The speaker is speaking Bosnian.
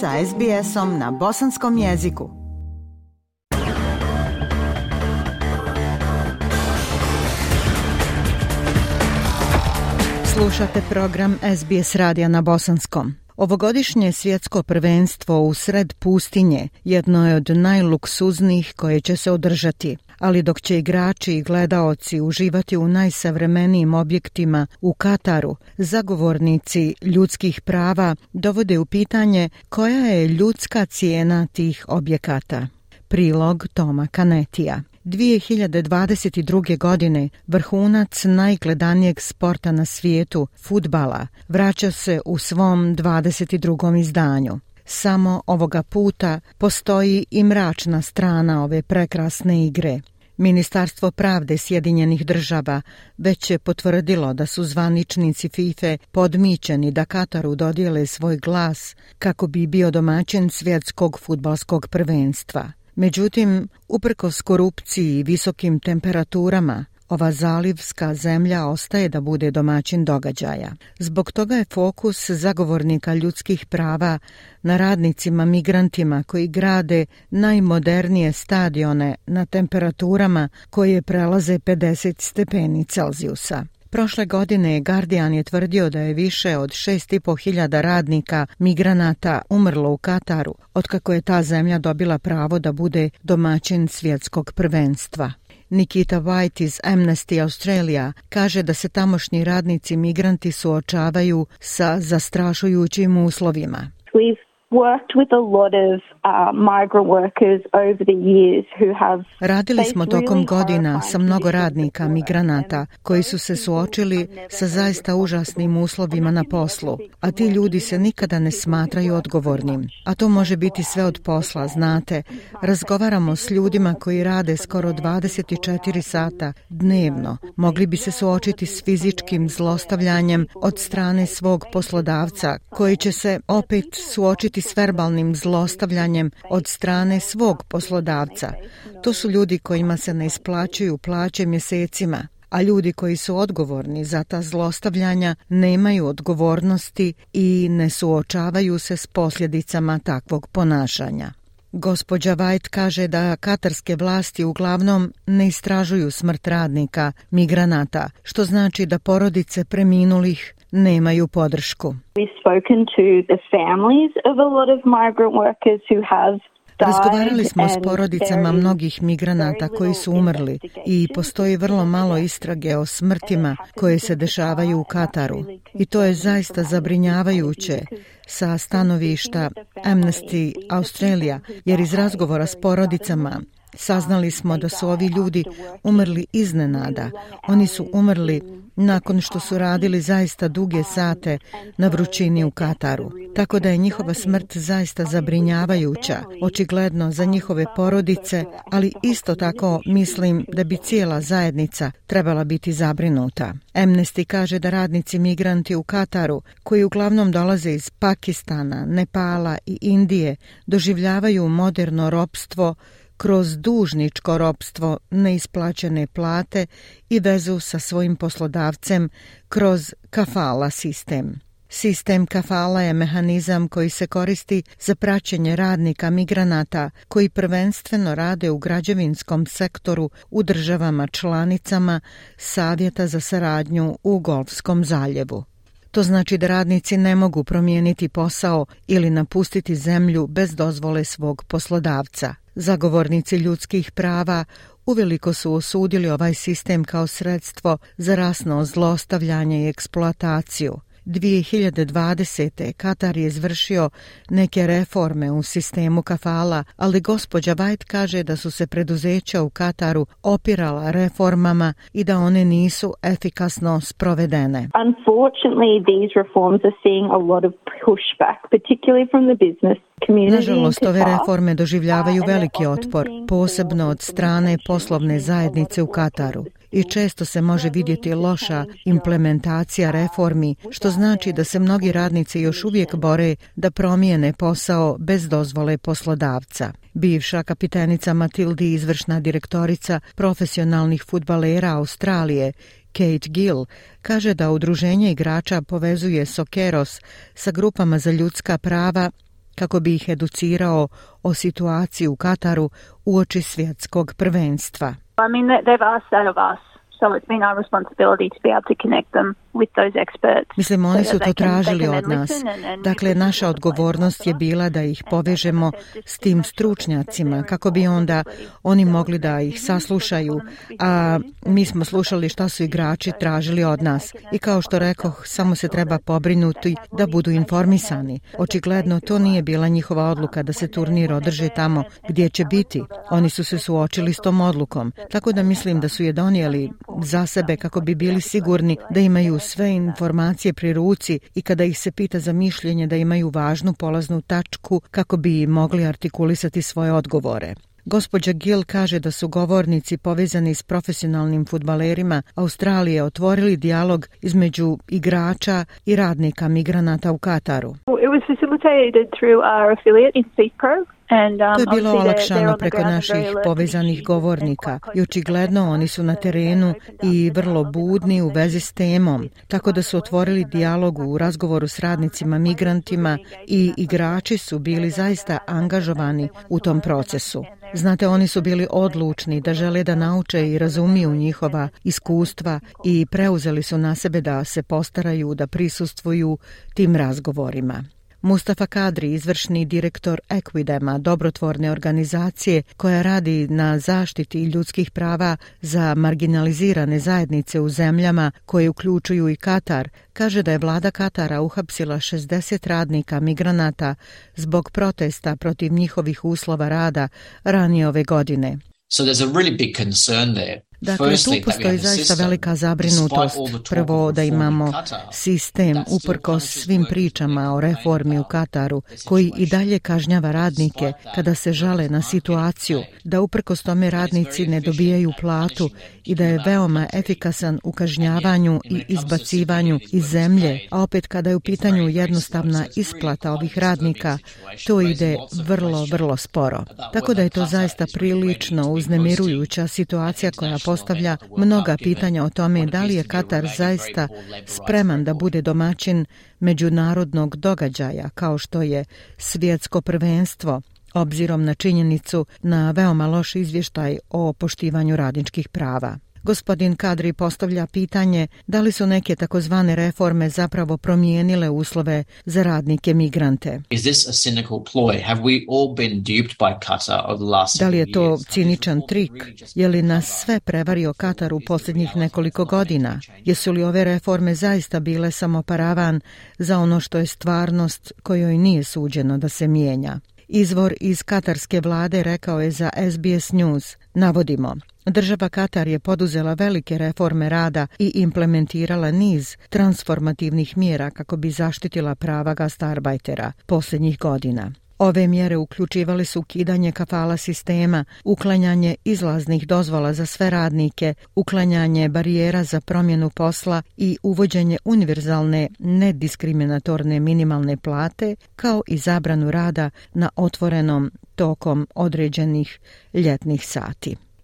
sa SBS-om na bosanskom jeziku. Slušate program SBS radija na bosanskom. Ovogodišnje svjetsko prvenstvo u sred pustinje jedno je od najluksuznijih koje će se održati – ali dok će igrači i gledaoci uživati u najsavremenijim objektima u Kataru, zagovornici ljudskih prava dovode u pitanje koja je ljudska cijena tih objekata. Prilog Toma Kanetija 2022. godine vrhunac najgledanijeg sporta na svijetu, futbala, vraća se u svom 22. izdanju samo ovoga puta postoji i mračna strana ove prekrasne igre. Ministarstvo pravde Sjedinjenih država već je potvrdilo da su zvaničnici FIFA e podmićeni da Kataru dodijele svoj glas kako bi bio domaćen svjetskog futbalskog prvenstva. Međutim, uprkos korupciji i visokim temperaturama, ova zalivska zemlja ostaje da bude domaćin događaja. Zbog toga je fokus zagovornika ljudskih prava na radnicima migrantima koji grade najmodernije stadione na temperaturama koje prelaze 50 stepeni Celzijusa. Prošle godine Guardian je tvrdio da je više od 6.500 radnika migranata umrlo u Kataru, otkako je ta zemlja dobila pravo da bude domaćin svjetskog prvenstva. Nikita White iz Amnesty Australia kaže da se tamošnji radnici migranti suočavaju sa zastrašujućim uslovima. We've worked with a lot of uh, migrant workers over the years who have Radili smo tokom godina sa mnogo radnika migranata koji su se suočili sa zaista užasnim uslovima na poslu, a ti ljudi se nikada ne smatraju odgovornim. A to može biti sve od posla, znate. Razgovaramo s ljudima koji rade skoro 24 sata dnevno. Mogli bi se suočiti s fizičkim zlostavljanjem od strane svog poslodavca koji će se opet suočiti suočiti s verbalnim zlostavljanjem od strane svog poslodavca. To su ljudi kojima se ne isplaćuju plaće mjesecima, a ljudi koji su odgovorni za ta zlostavljanja nemaju odgovornosti i ne suočavaju se s posljedicama takvog ponašanja. Gospođa White kaže da katarske vlasti uglavnom ne istražuju smrt radnika, migranata, što znači da porodice preminulih nemaju podršku. Razgovarali smo s porodicama mnogih migranata koji su umrli i postoji vrlo malo istrage o smrtima koje se dešavaju u Kataru. I to je zaista zabrinjavajuće sa stanovišta Amnesty Australia, jer iz razgovora s porodicama Saznali smo da su ovi ljudi umrli iznenada. Oni su umrli nakon što su radili zaista duge sate na vrućini u Kataru. Tako da je njihova smrt zaista zabrinjavajuća, očigledno za njihove porodice, ali isto tako mislim da bi cijela zajednica trebala biti zabrinuta. Amnesty kaže da radnici migranti u Kataru, koji uglavnom dolaze iz Pakistana, Nepala i Indije, doživljavaju moderno ropstvo, kroz dužničko robstvo, neisplaćene plate i vezu sa svojim poslodavcem kroz kafala sistem. Sistem kafala je mehanizam koji se koristi za praćenje radnika migranata koji prvenstveno rade u građevinskom sektoru u državama članicama Savjeta za saradnju u Golfskom zaljevu. To znači da radnici ne mogu promijeniti posao ili napustiti zemlju bez dozvole svog poslodavca. Zagovornici ljudskih prava uveliko su osudili ovaj sistem kao sredstvo za rasno zlostavljanje i eksploataciju. 2020. Katar je izvršio neke reforme u sistemu kafala, ali gospođa White kaže da su se preduzeća u Kataru opirala reformama i da one nisu efikasno sprovedene. Unfortunately, these reforms are seeing a lot of pushback, particularly from the business Nažalost, ove reforme doživljavaju uh, veliki otpor, posebno od strane poslovne zajednice u Kataru i često se može vidjeti loša implementacija reformi, što znači da se mnogi radnici još uvijek bore da promijene posao bez dozvole poslodavca. Bivša kapitenica Matildi, izvršna direktorica profesionalnih futbalera Australije, Kate Gill kaže da udruženje igrača povezuje Sokeros sa grupama za ljudska prava kako bi ih educirao o situaciji u Kataru u oči svjetskog prvenstva. I mean, they've asked that of us. So it's been our responsibility to be able to connect them with those experts. Mislim, oni su to tražili od nas. Dakle, naša odgovornost je bila da ih povežemo s tim stručnjacima, kako bi onda oni mogli da ih saslušaju. A mi smo slušali šta su igrači tražili od nas. I kao što rekoh, samo se treba pobrinuti da budu informisani. Očigledno, to nije bila njihova odluka da se turnir održe tamo gdje će biti. Oni su se suočili s tom odlukom. Tako da mislim da su je donijeli za sebe kako bi bili sigurni da imaju sve informacije pri ruci i kada ih se pita za mišljenje da imaju važnu polaznu tačku kako bi mogli artikulisati svoje odgovore. Gospođa Gil kaže da su govornici povezani s profesionalnim futbalerima Australije otvorili dijalog između igrača i radnika migranata u Kataru. Um, to je bilo olakšano preko naših povezanih govornika i očigledno oni su na terenu i vrlo budni u vezi s temom, tako da su otvorili dialog u razgovoru s radnicima migrantima i igrači su bili zaista angažovani u tom procesu. Znate, oni su bili odlučni da žele da nauče i razumiju njihova iskustva i preuzeli su na sebe da se postaraju da prisustvuju tim razgovorima. Mustafa Kadri, izvršni direktor Equidema, dobrotvorne organizacije koja radi na zaštiti ljudskih prava za marginalizirane zajednice u zemljama koje uključuju i Katar, kaže da je vlada Katara uhapsila 60 radnika migranata zbog protesta protiv njihovih uslova rada ranije ove godine. So there's a really big concern there Dakle, tu postoji zaista velika zabrinutost. Prvo da imamo sistem uprko svim pričama o reformi u Kataru koji i dalje kažnjava radnike kada se žale na situaciju, da uprko tome radnici ne dobijaju platu i da je veoma efikasan u kažnjavanju i izbacivanju iz zemlje. A opet kada je u pitanju jednostavna isplata ovih radnika, to ide vrlo, vrlo sporo. Tako da je to zaista prilično uznemirujuća situacija koja postavlja mnoga pitanja o tome da li je Katar zaista spreman da bude domaćin međunarodnog događaja kao što je svjetsko prvenstvo, obzirom na činjenicu na veoma loš izvještaj o poštivanju radničkih prava. Gospodin Kadri postavlja pitanje da li su neke takozvane reforme zapravo promijenile uslove za radnike migrante. Is this a cynical ploy? Have we all been duped by Qatar over the last Da li je to ciničan trik? Je li nas sve prevario Katar u posljednjih nekoliko godina? Jesu li ove reforme zaista bile samo paravan za ono što je stvarnost kojoj nije suđeno da se mijenja? Izvor iz katarske vlade rekao je za SBS News, navodimo. Država Katar je poduzela velike reforme rada i implementirala niz transformativnih mjera kako bi zaštitila prava gastarbajtera posljednjih godina. Ove mjere uključivali su ukidanje kafala sistema, uklanjanje izlaznih dozvola za sve radnike, uklanjanje barijera za promjenu posla i uvođenje univerzalne nediskriminatorne minimalne plate kao i zabranu rada na otvorenom tokom određenih ljetnih sati.